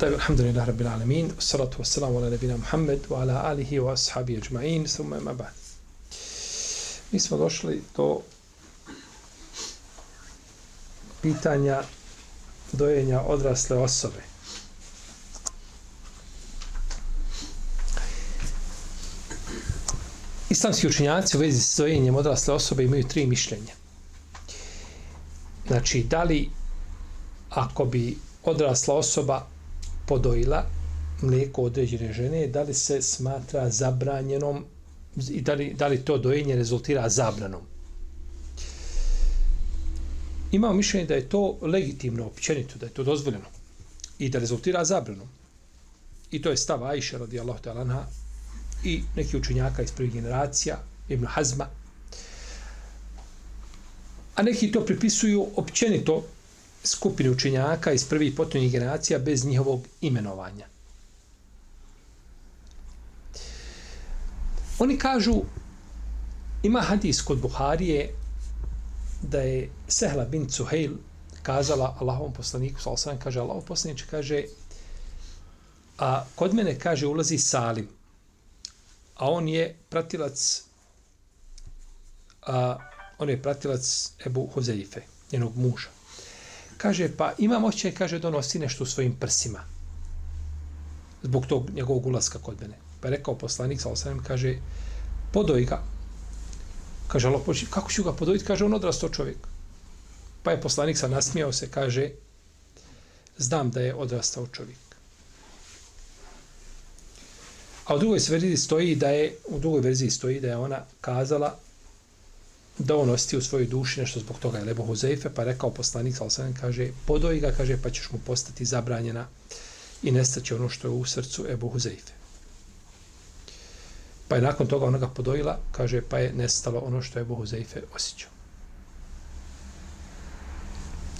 طيب الحمد لله رب العالمين والصلاة والسلام على نبينا محمد وعلى آله وأصحابه أجمعين ثم ما بعد Mi smo došli do pitanja dojenja odrasle osobe. Islamski učinjaci u vezi s dojenjem odrasle osobe imaju tri mišljenja. Znači, da li ako bi odrasla osoba podojila mlijeko određene žene, da li se smatra zabranjenom i da li, da li to dojenje rezultira zabranom. Imamo mišljenje da je to legitimno, općenito, da je to dozvoljeno i da rezultira zabranom. I to je stav Ajše radijallahu ta'ala i neki učenjaka iz prvih generacija, Ibn Hazma. A neki to pripisuju općenito skupine učenjaka iz prvih potonjih generacija bez njihovog imenovanja. Oni kažu, ima hadis kod Buharije da je Sehla bin Cuhejl kazala Allahovom poslaniku, sal sam kaže, Allahov poslanič kaže, a kod mene kaže ulazi Salim, a on je pratilac a, on je pratilac Ebu Huzeife, njenog muža. Kaže, pa imam oćaj, kaže, donosi nešto u svojim prsima. Zbog tog njegovog ulaska kod mene. Pa je rekao poslanik, sa osanem, kaže, podoj ga. Kaže, Allah, poči, kako ću ga podojiti? Kaže, on odrasto čovjek. Pa je poslanik sa nasmijao se, kaže, znam da je odrastao čovjek. A u drugoj verziji stoji da je u drugoj verziji stoji da je ona kazala da on osjeti u svojoj duši nešto zbog toga je Lebo Huzeife, pa rekao poslanik, ali sam kaže, podoji ga, kaže, pa ćeš mu postati zabranjena i nestaće ono što je u srcu Ebu Huzeife. Pa je nakon toga ona ga podojila, kaže, pa je nestalo ono što je Ebu Huzeife osjećao.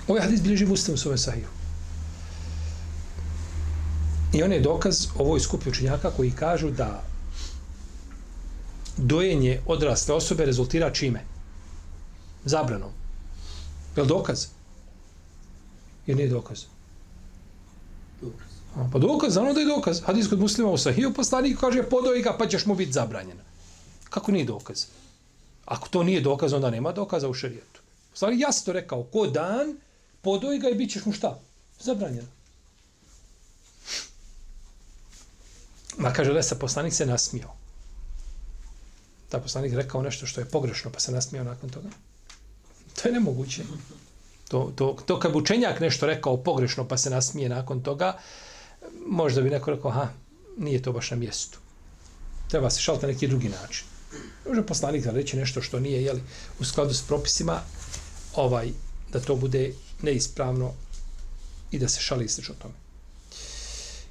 Ovaj hadis bliži u svome sahiju. I on je dokaz ovoj skupi učenjaka koji kažu da dojenje odrasle osobe rezultira čime? Zabranom. Je li dokaz? Jer nije dokaz. Dokaz. A, pa dokaz, ono da je dokaz. Hadis kod muslima u sahiju poslanik kaže podoji ga pa ćeš mu biti zabranjena. Kako nije dokaz? Ako to nije dokaz, onda nema dokaza u šarijetu. Poslanik jasno rekao, ko dan, podoji ga i bit ćeš mu šta? Zabranjena. Ma kaže da se poslanik se nasmijao. Ta poslanik rekao nešto što je pogrešno, pa se nasmijao nakon toga. To je nemoguće. To, to, to kad učenjak nešto rekao pogrešno, pa se nasmije nakon toga, možda bi neko rekao, ha, nije to baš na mjestu. Treba se šalta neki drugi način. Može poslanik da reći nešto što nije jeli, u skladu s propisima, ovaj, da to bude neispravno i da se šali ističe o tome.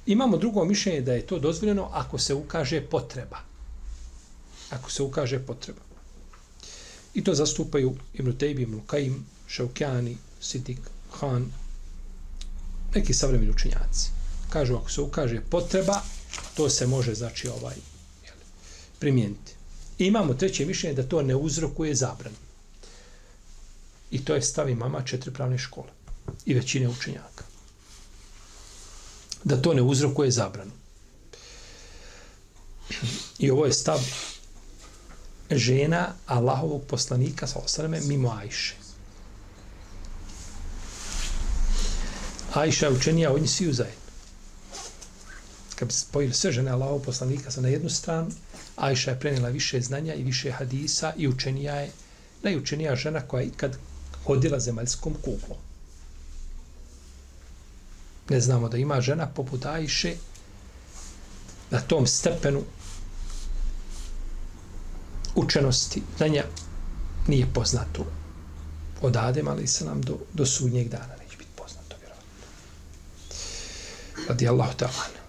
Imamo drugo mišljenje da je to dozvoljeno ako se ukaže potreba. Ako se ukaže potreba. I to zastupaju Ibn Tejbi, Ibn Kajim, Šaukjani, Sidik, Han, neki savremeni učinjaci. Kažu, ako se ukaže potreba, to se može, znači, ovaj, jel, primijeniti. I imamo treće mišljenje da to ne uzrokuje zabran. I to je stavi mama četiri pravne škole i većine učenjaka da to ne uzrokuje zabranu. I ovo je stav žena Allahovog poslanika sa osrame mimo Ajše. Ajša je učenija od njih svi zajedno. Kad bi spojili sve žene Allahovog poslanika sa na jednu stranu, Ajša je prenijela više znanja i više hadisa i učenija je najučenija žena koja je ikad hodila zemaljskom kuglom ne znamo da ima žena poput Ajše na tom stepenu učenosti znanja nije poznato od Adem, ali se nam do, do sudnjeg dana neće biti poznato, vjerovatno. Radi Allahu ta'ala.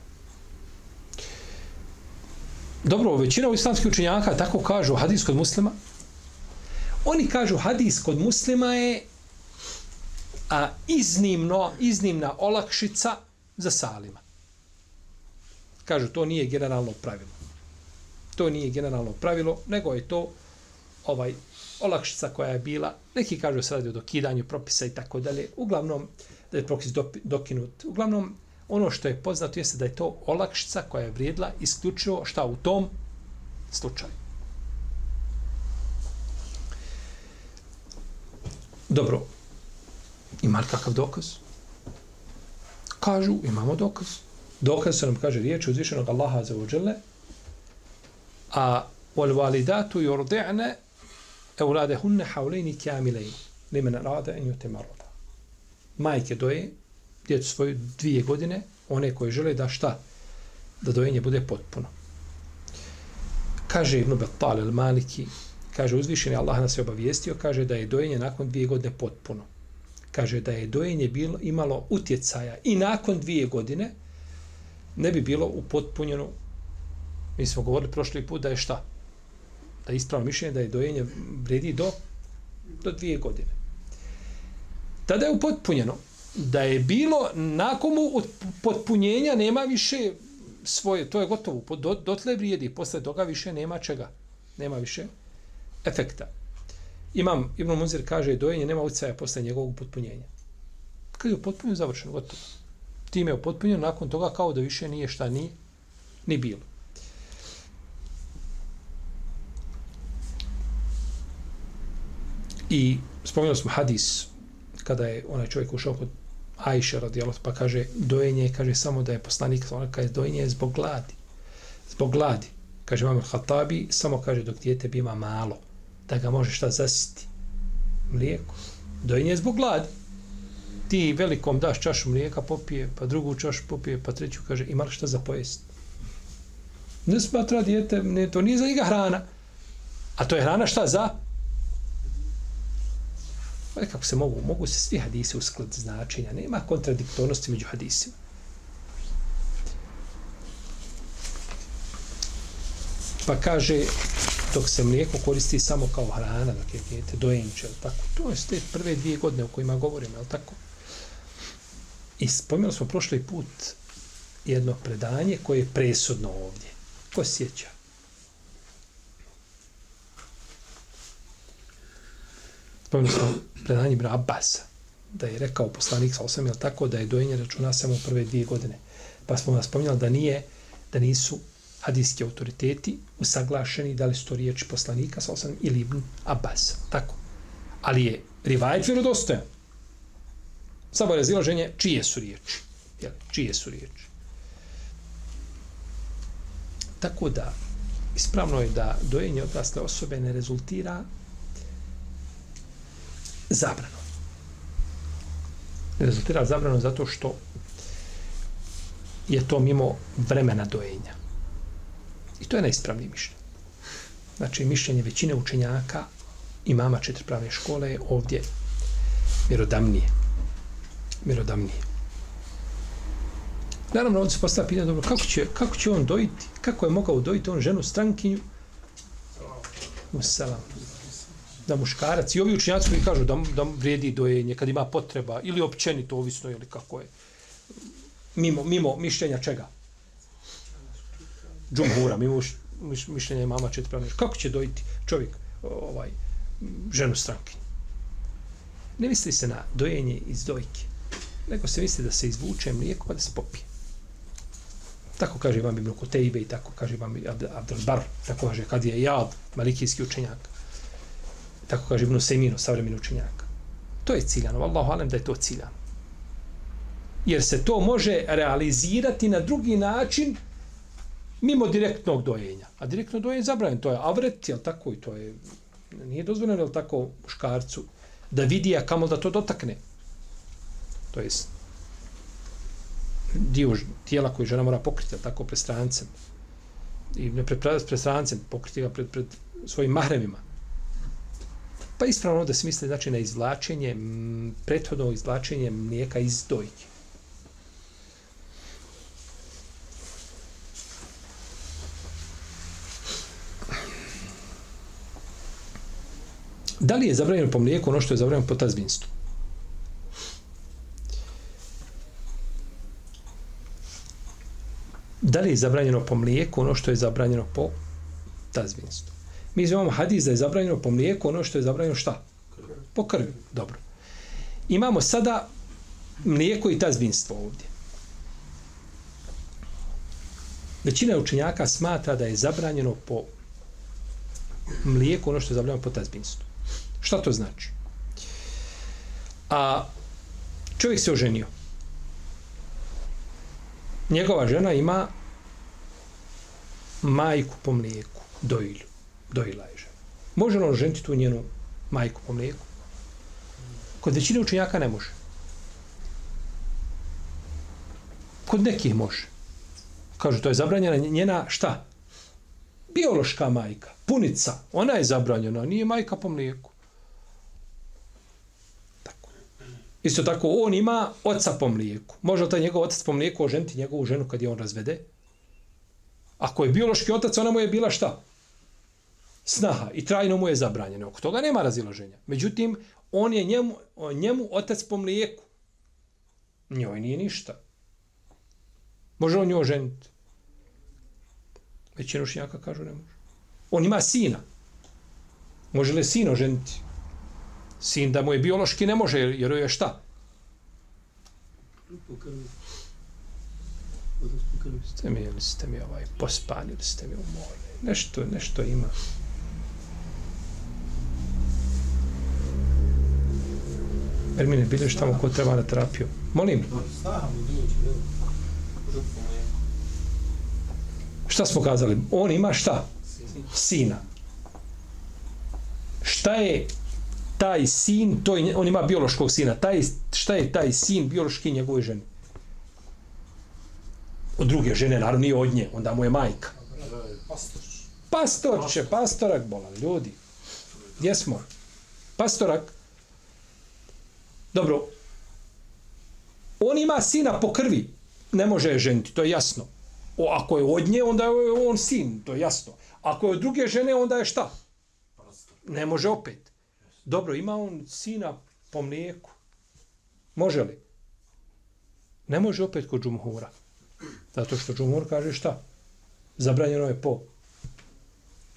dobro, većina u islamskih učenjaka tako kažu hadis kod muslima. Oni kažu hadis kod muslima je a iznimno, iznimna olakšica za salima. Kažu, to nije generalno pravilo. To nije generalno pravilo, nego je to ovaj olakšica koja je bila, neki kažu se radi o dokidanju propisa i tako dalje, uglavnom da je propis dokinut. Uglavnom, ono što je poznato jeste da je to olakšica koja je vrijedila isključivo šta u tom slučaju. Dobro, ima li kakav dokaz? Kažu, imamo dokaz. Dokaz se nam kaže riječ uzvišenog Allaha za ođele, a wal validatu yurdi'na awladahunna hawlayn kamilayn liman arada an yutamarrada majke doje djecu svoju dvije godine one koje žele da šta? Da dojenje bude potpuno. Kaže Ibn Battal al-Maliki kaže uzvišeni Allah nas je obavijestio kaže da je dojenje nakon dvije godine potpuno. Kaže da je dojenje bilo imalo utjecaja i nakon dvije godine ne bi bilo upotpunjeno mi smo govorili prošli put da je šta da ispravno mišljenje da je dojenje vredi do do dvije godine. Tada je upotpunjeno da je bilo nakon potpunjenja nema više svoje, to je gotovo, do, dotle vrijedi, posle toga više nema čega, nema više efekta. Imam, Ibn Munzir kaže, dojenje nema utjecaja posle njegovog potpunjenja. Kad je upotpunjeno, završeno, gotovo. Time je upotpunjeno, nakon toga kao da više nije šta ni, ni bilo. I spomenuli smo hadis kada je onaj čovjek ušao kod Ajše radijalot, pa kaže dojenje, kaže samo da je poslanik, ona kaže dojenje je zbog gladi. Zbog gladi. Kaže vam Hatabi, samo kaže dok dijete bima malo, da ga može šta zasiti. Mlijeko. Dojenje je zbog gladi. Ti velikom daš čašu mlijeka, popije, pa drugu čašu popije, pa treću kaže ima li šta za pojest. Ne smatra dijete, ne, to nije za njega hrana. A to je hrana šta za? Pa kako se mogu, mogu se svi hadisi uskladiti značenja, nema kontradiktornosti među hadisima. Pa kaže, dok se mlijeko koristi samo kao hrana, dok je dijete dojenče, tako, to je te prve dvije godine o kojima govorimo, je tako? I spomenuli smo prošli put jedno predanje koje je presudno ovdje. Ko sjeća? Spomenuli smo predanje Ibn Abbas, da je rekao poslanik sa osam, tako da je dojenje računa samo prve dvije godine. Pa smo vas spominjali da nije, da nisu hadijski autoriteti usaglašeni da li su to riječi poslanika sa osam ili Ibn Abbas. Tako. Ali je rivajet vjerodostojan. Samo razilaženje čije su riječi. Jel, čije su riječi. Tako da, ispravno je da dojenje odrasle osobe ne rezultira zabrano. Rezultira zabrano zato što je to mimo vremena dojenja. I to je najispravniji mišljenje. Znači, mišljenje većine učenjaka i mama četiri pravne škole je ovdje mjerodamnije. Mjerodamnije. Naravno, ovdje se postavlja pitanje, dobro, kako će, kako će on dojiti? Kako je mogao dojiti on ženu strankinju? Salam da muškarac. I ovi učinjaci koji kažu da, da vrijedi dojenje kad ima potreba ili općenito ovisno ili kako je mimo, mimo mišljenja čega? Džumhura mimo mišljenja mama četiri kako će dojiti čovjek ovaj ženu stranki? ne misli se na dojenje iz dojke nego se misli da se izvuče mlijeko pa da se popije. Tako kaže vam Ibn Kutejbe i tako kaže vam Abdelbar, tako kaže kad je jad malikijski učenjak tako kaže Ibn Sejminu, savremeni učenjak. To je ciljano, Allahu alem da je to ciljano. Jer se to može realizirati na drugi način mimo direktnog dojenja. A direktno dojenje je zabranjeno, to je avret, jel tako, i to je, nije dozvoljeno, jel tako, muškarcu, da vidi, a kamo da to dotakne. To je dio tijela koji žena mora pokriti, jel tako, pred strancem. I ne pred, pred strancem, pokriti ga pred, pred svojim mahremima. Pa ispravno da se misli znači na izvlačenje, prethodno izvlačenje mlijeka iz dojke. Da li je zabranjeno po mlijeku ono što je zabranjeno po tazbinstvu? Da li je zabranjeno po mlijeku ono što je zabranjeno po tazbinstvu? Mi imamo hadis da je zabranjeno po mlijeku ono što je zabranjeno šta? Po krvi. Dobro. Imamo sada mlijeko i tazbinstvo ovdje. Većina učenjaka smatra da je zabranjeno po mlijeku ono što je zabranjeno po tazbinstvu. Šta to znači? A čovjek se oženio. Njegova žena ima majku po mlijeku, dojilju. Dojila je žena. Može li on ženiti tu njenu majku po mlijeku? Kod većine učenjaka ne može. Kod nekih može. Kažu, to je zabranjena njena šta? Biološka majka, punica. Ona je zabranjena, nije majka po mlijeku. Tako. Isto tako, on ima oca po mlijeku. Može li taj njegov otac po mlijeku oženiti njegovu ženu kad je on razvede? Ako je biološki otac, ona mu je bila šta? Snaha. I trajno mu je zabranjeno. Oko toga nema razilaženja. Međutim, on je njemu, njemu otac po mlijeku. Njoj nije ništa. Može on njoj ženiti. Većina učenjaka kažu ne može. On ima sina. Može li sino ženiti? Sin da mu je biološki ne može, jer je šta? Ste mi, ili ste mi ovaj pospani, ili ste mi umorni. Nešto, nešto ima. Termine bilješ tamo ko treba na terapiju. Molim. Šta smo kazali? On ima šta? Sina. Šta je taj sin, to je, on ima biološkog sina, taj, šta je taj sin biološki njegove žene? Od druge žene, naravno nije od nje, onda mu je majka. Pastorče, pastorak bolan, ljudi. Gdje smo? Pastorak. Dobro. On ima sina po krvi. Ne može je ženiti, to je jasno. O, ako je od nje, onda je on sin, to je jasno. Ako je od druge žene, onda je šta? Ne može opet. Dobro, ima on sina po mlijeku. Može li? Ne može opet kod džumhura. Zato što džumhur kaže šta? Zabranjeno je po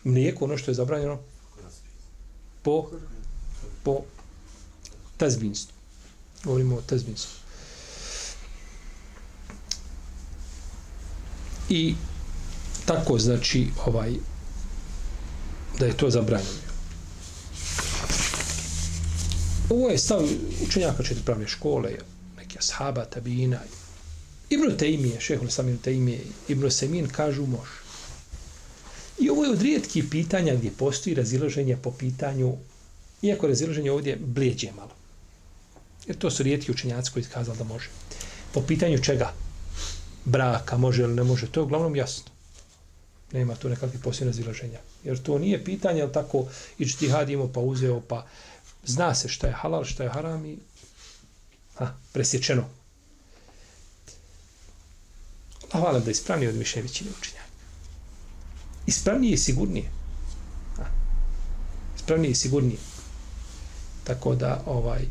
mlijeku, ono što je zabranjeno po, po tazbinstvu. Govorimo o tazbinstvu. I tako znači ovaj da je to zabranjeno. Ovo je stav učenjaka četvrpravne škole, neki ashaba, tabina. Ibn Tejmije, šehol Samin Tejmije, Ibn Semin kažu može. I ovo je od rijetkih pitanja gdje postoji razilaženje po pitanju, iako razilaženje ovdje blijeđe malo. Jer to su rijetki učenjaci koji kazali da može. Po pitanju čega? Braka, može ili ne može, to je uglavnom jasno. Nema tu nekakvih posljedna zilaženja. Jer to nije pitanje, ali tako i čtihad imao pa uzeo, pa zna se šta je halal, šta je haram i ha, presječeno. Hvala da je ispravnije od mišljenja većine učenjaka. Ispravnije i sigurnije. Ha. Ispravnije i sigurnije. Tako da, ovaj,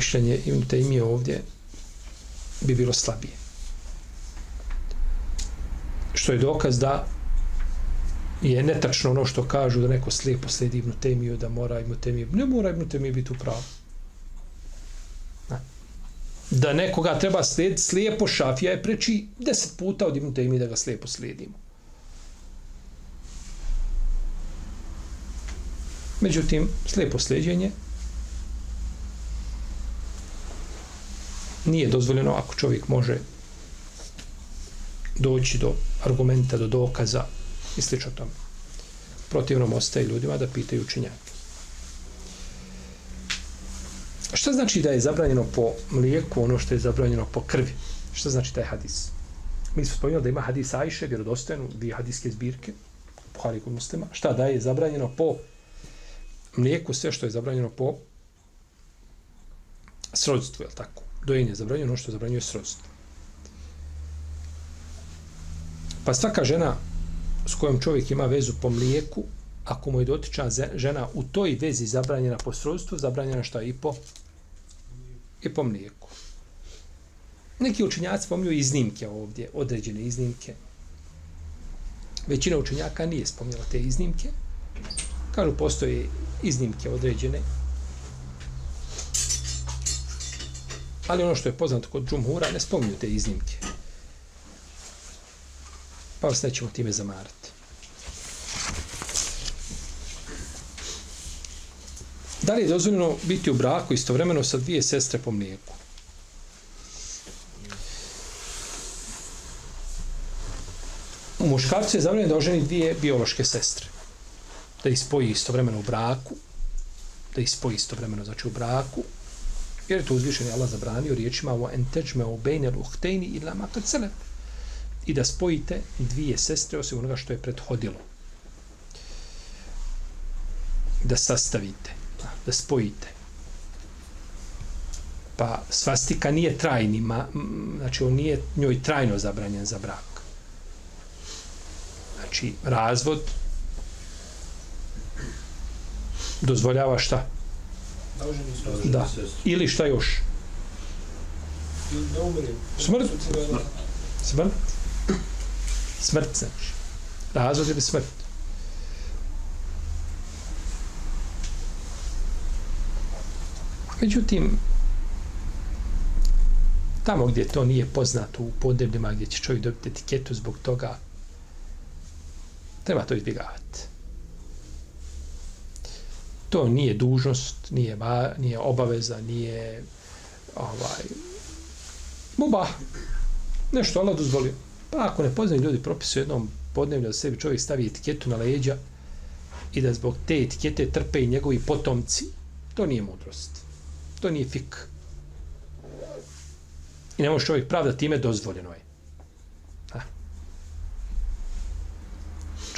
mišljenje Ibn Taymije ovdje bi bilo slabije. Što je dokaz da je netačno ono što kažu da neko slijepo slijedi Ibn Taymiju, da mora Ibn Taymiju, ne mora Ibn Taymiju biti u pravu. Da nekoga treba slijediti slijepo, šafija je preči deset puta od Ibn Taymije da ga slijepo slijedimo. Međutim, slijepo slijedjenje nije dozvoljeno ako čovjek može doći do argumenta, do dokaza i sl. tome. Protivnom ostaje ljudima da pitaju učinjake. Šta znači da je zabranjeno po mlijeku ono što je zabranjeno po krvi? Šta znači taj hadis? Mi smo spomenuli da ima hadis Ajše, vjerodostojenu, dvije hadiske zbirke, Buhari kod muslima. Šta da je zabranjeno po mlijeku, sve što je zabranjeno po srodstvu, je li tako? Dojenje zabranjeno, ono što zabranjuje srodstvo. Pa svaka žena s kojom čovjek ima vezu po mlijeku, ako mu je dotična žena u toj vezi zabranjena po srodstvu, zabranjena šta i po i po mlijeku. Neki učenjaci spominju iznimke ovdje, određene iznimke. Većina učenjaka nije spominjala te iznimke. Kažu, postoje iznimke određene. Ali ono što je poznato kod džumhura, ne spominju te iznimke. Pa vas nećemo time zamarati. Da li je dozvoljeno biti u braku istovremeno sa dvije sestre po mlijeku? U muškarcu je zabranjeno da oženi dvije biološke sestre. Da ih spoji istovremeno u braku. Da ih spoji istovremeno, znači u braku. Jer to uzvišen Allah zabranio riječima o enteđme o bejne luhtejni ila makad selef. I da spojite dvije sestre osim onoga što je prethodilo. Da sastavite, da spojite. Pa svastika nije trajni, ma, znači on nije njoj trajno zabranjen za brak. Znači, razvod dozvoljava šta? Da. Ili šta još? Da. Smrt. Smrt. Smrt? Smrt, znači. Razvod ili smrt? Međutim, tamo gdje to nije poznato u podnebljima gdje će čovjek dobiti etiketu zbog toga, treba to izbjegavati. To nije dužnost, nije, va, nije obaveza, nije ovaj, mubah. Nešto Allah dozvolio. Pa ako ne poznaju ljudi propisu jednom podnevlju da sebi čovjek stavi etiketu na leđa i da zbog te etikete trpe i njegovi potomci, to nije mudrost. To nije fik. I ne može čovjek pravda time dozvoljeno je.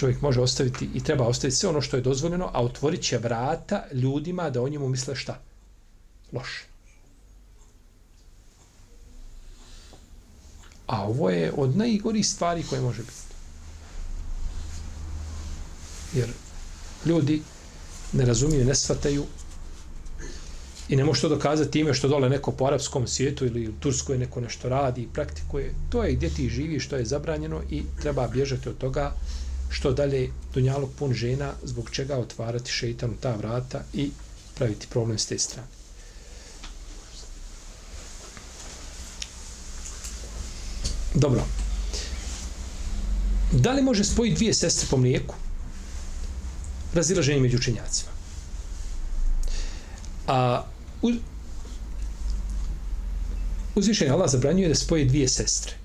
Čovjek može ostaviti i treba ostaviti sve ono što je dozvoljeno, a otvorit će vrata ljudima da o njemu misle šta? Loše. A ovo je od najgorih stvari koje može biti. Jer ljudi ne razumiju, ne shvataju i ne može to dokazati time što dole neko po arapskom svijetu ili u Turskoj neko nešto radi i praktikuje. To je gdje ti živiš, što je zabranjeno i treba bježati od toga što dalje dunjalog pun žena, zbog čega otvarati šeitanu ta vrata i praviti problem s te strane. Dobro. Da li može spojiti dvije sestre po mlijeku? Razilaženje među učenjacima. A uz, uzvišenje Allah zabranjuje da spoje dvije sestre.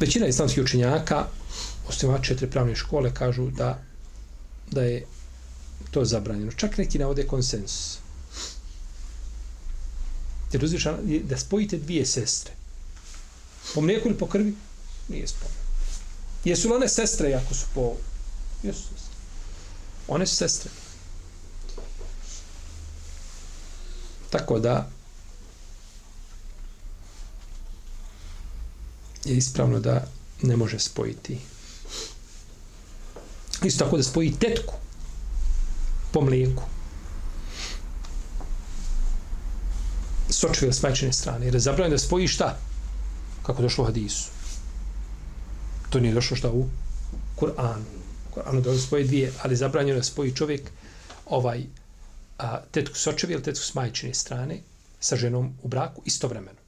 Većina islamskih učenjaka, osnivač četiri pravne škole, kažu da da je to zabranjeno. Čak neki navode konsensus. Jer uzvišeno da spojite dvije sestre. Po mlijeku ili po krvi? Nije spojeno. Jesu li one sestre ako su po... Jesu sestre. One su sestre. Tako da je ispravno da ne može spojiti. Isto tako da spoji tetku po mlijeku. sočve s majčine strane. Jer je zabranjeno da spoji šta? Kako došlo u hadisu. To nije došlo šta u Kur'anu. Kur'anu da spoji dvije, ali zabranjeno da spoji čovjek ovaj a, tetku sočevi ili tetku s majčine strane sa ženom u braku istovremeno.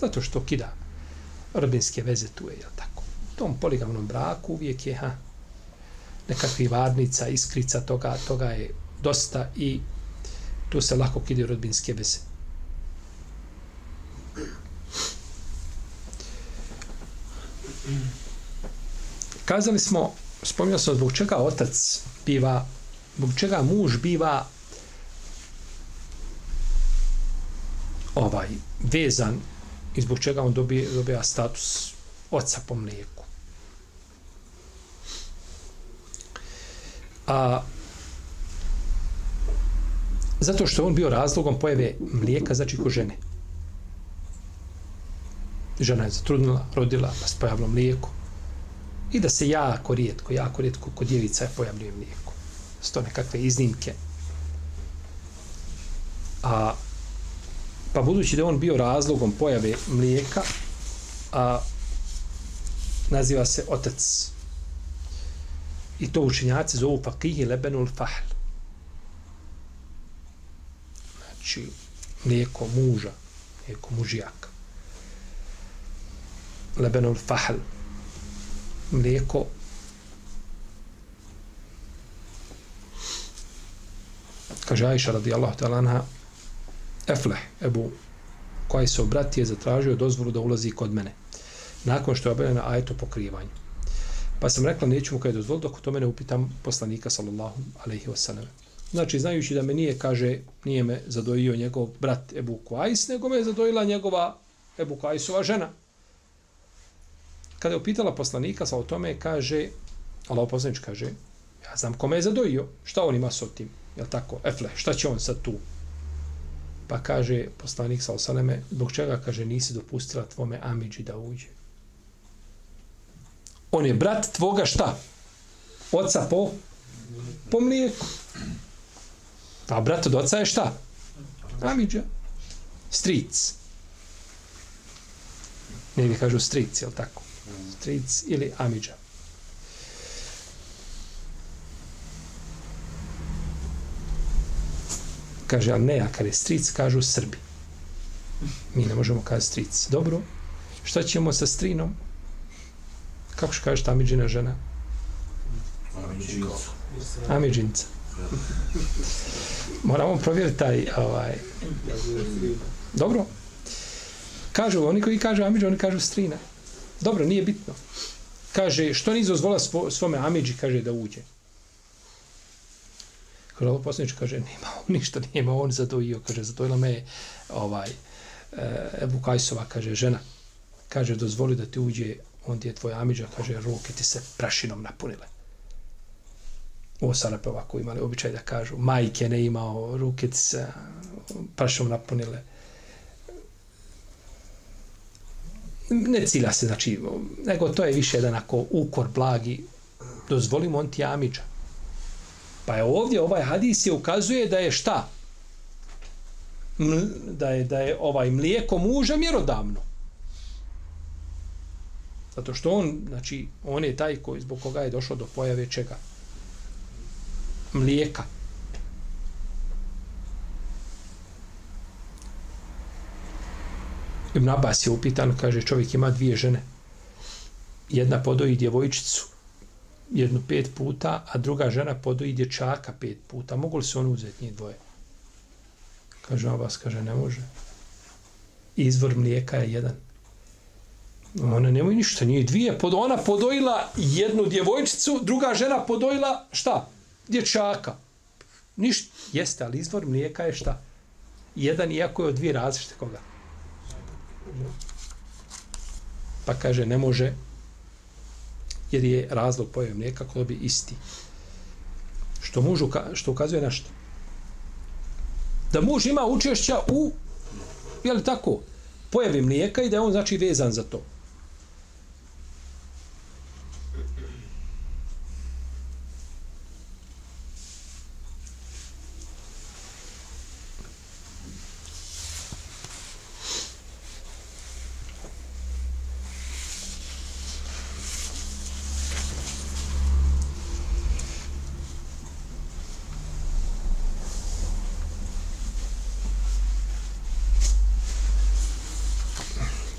Zato što kida rodbinske veze tu je, jel tako? U tom poligamnom braku uvijek je ha, nekakvi varnica, iskrica, toga, toga je dosta i tu se lako kidaju rodbinske veze. Kazali smo, spominjao sam zbog čega otac biva, zbog čega muž biva ovaj vezan i zbog čega on dobije, dobija status oca po mlijeku. A zato što je on bio razlogom pojave mlijeka, znači ko žene. žena je zatrudnila, rodila, pa se pojavilo mlijeko. I da se jako rijetko, jako rijetko kod djevica je pojavljuje mlijeko. Sto nekakve iznimke. A, pa budući da on bio razlogom pojave mlijeka, a, naziva se otac. I to učenjaci zovu fakihi lebenul fahl. Znači, mlijeko muža, mlijeko mužijaka. Lebenul fahl. Mlijeko kaže Aisha radijallahu ta'ala anha Efleh, Ebu koji brat je zatražio dozvolu da ulazi kod mene nakon što je objavljena ajeto pokrivanje. Pa sam rekla, neću mu kada je dozvolu, dok to mene upitam poslanika, sallallahu alaihi wasallam. Znači, znajući da me nije, kaže, nije me zadojio njegov brat Ebu Kuajs, nego me je zadojila njegova Ebu Kuajsova žena. Kada je upitala poslanika, sa o tome, kaže, Allah poslanič kaže, ja znam kome je zadojio, šta on ima s tim, je tako, efle, šta će on sad tu? Pa kaže poslanik sa osaneme, zbog čega, kaže, nisi dopustila tvome Amidži da uđe. On je brat tvoga šta? Oca po? Po mlijeku. A brat od oca je šta? Amidža. Stric. Negdje kažu stric, je tako? Stric ili Amidža. Kaže, ali ne, a kada je stric, kažu Srbi. Mi ne možemo kazati stric. Dobro, šta ćemo sa strinom? Kako što kažeš Tamidžina žena? Amidžinca. Moramo provjeriti taj, ovaj... Dobro. Kažu, oni koji kažu Amidža, oni kažu strina. Dobro, nije bitno. Kaže, što nije dozvola svo, svome Amidži, kaže, da uđe. Kaže, ovo posljednič, kaže, nema on ništa, nema on zadojio, kaže, zadojila me ovaj, e, Ebu Kajsova, kaže, žena. Kaže, dozvoli da ti uđe on ti je tvoj amiđa, kaže, ruke ti se prašinom napunile. Ovo Sarape ovako imali običaj da kažu, majke ne imao, ruke ti se prašinom napunile. Ne cilja se, znači, nego to je više jedan ako ukor blagi, dozvolimo on ti amiđa. Pa je ovdje, ovaj hadis je ukazuje da je šta? da je, da je ovaj mlijeko muža mjerodavno. Zato što on, znači, on je taj koji zbog koga je došlo do pojave čega? Mlijeka. Ibn Abbas je upitan, kaže, čovjek ima dvije žene. Jedna podoji djevojčicu jednu pet puta, a druga žena podoji dječaka pet puta. Mogu li se on uzeti njih dvoje? Kaže Abbas, kaže, ne može. Izvor mlijeka je jedan. Ona nemoj ništa, nije dvije. Pod, ona podojila jednu djevojčicu, druga žena podojila šta? Dječaka. Ništa. Jeste, ali izvor mlijeka je šta? Jedan iako je od dvije različite koga. Pa kaže, ne može, jer je razlog pojave mlijeka kod bi isti. Što mužu, što ukazuje na što? Da muž ima učešća u, je li tako, pojavi mlijeka i da je on znači vezan za to.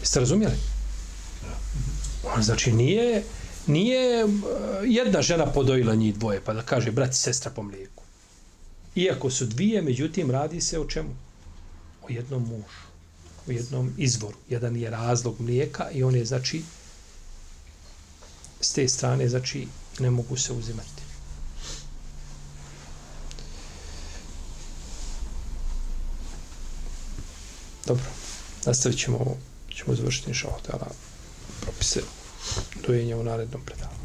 Jeste razumijeli? On znači nije, nije e, jedna žena podojila njih dvoje, pa da kaže brat i sestra po mlijeku. Iako su dvije, međutim, radi se o čemu? O jednom mužu, o jednom izvoru. Jedan je razlog mlijeka i on je, znači, s te strane, znači, ne mogu se uzimati. Dobro, nastavit ćemo ovo ćemo završiti inša propise dojenja u narednom predavanju.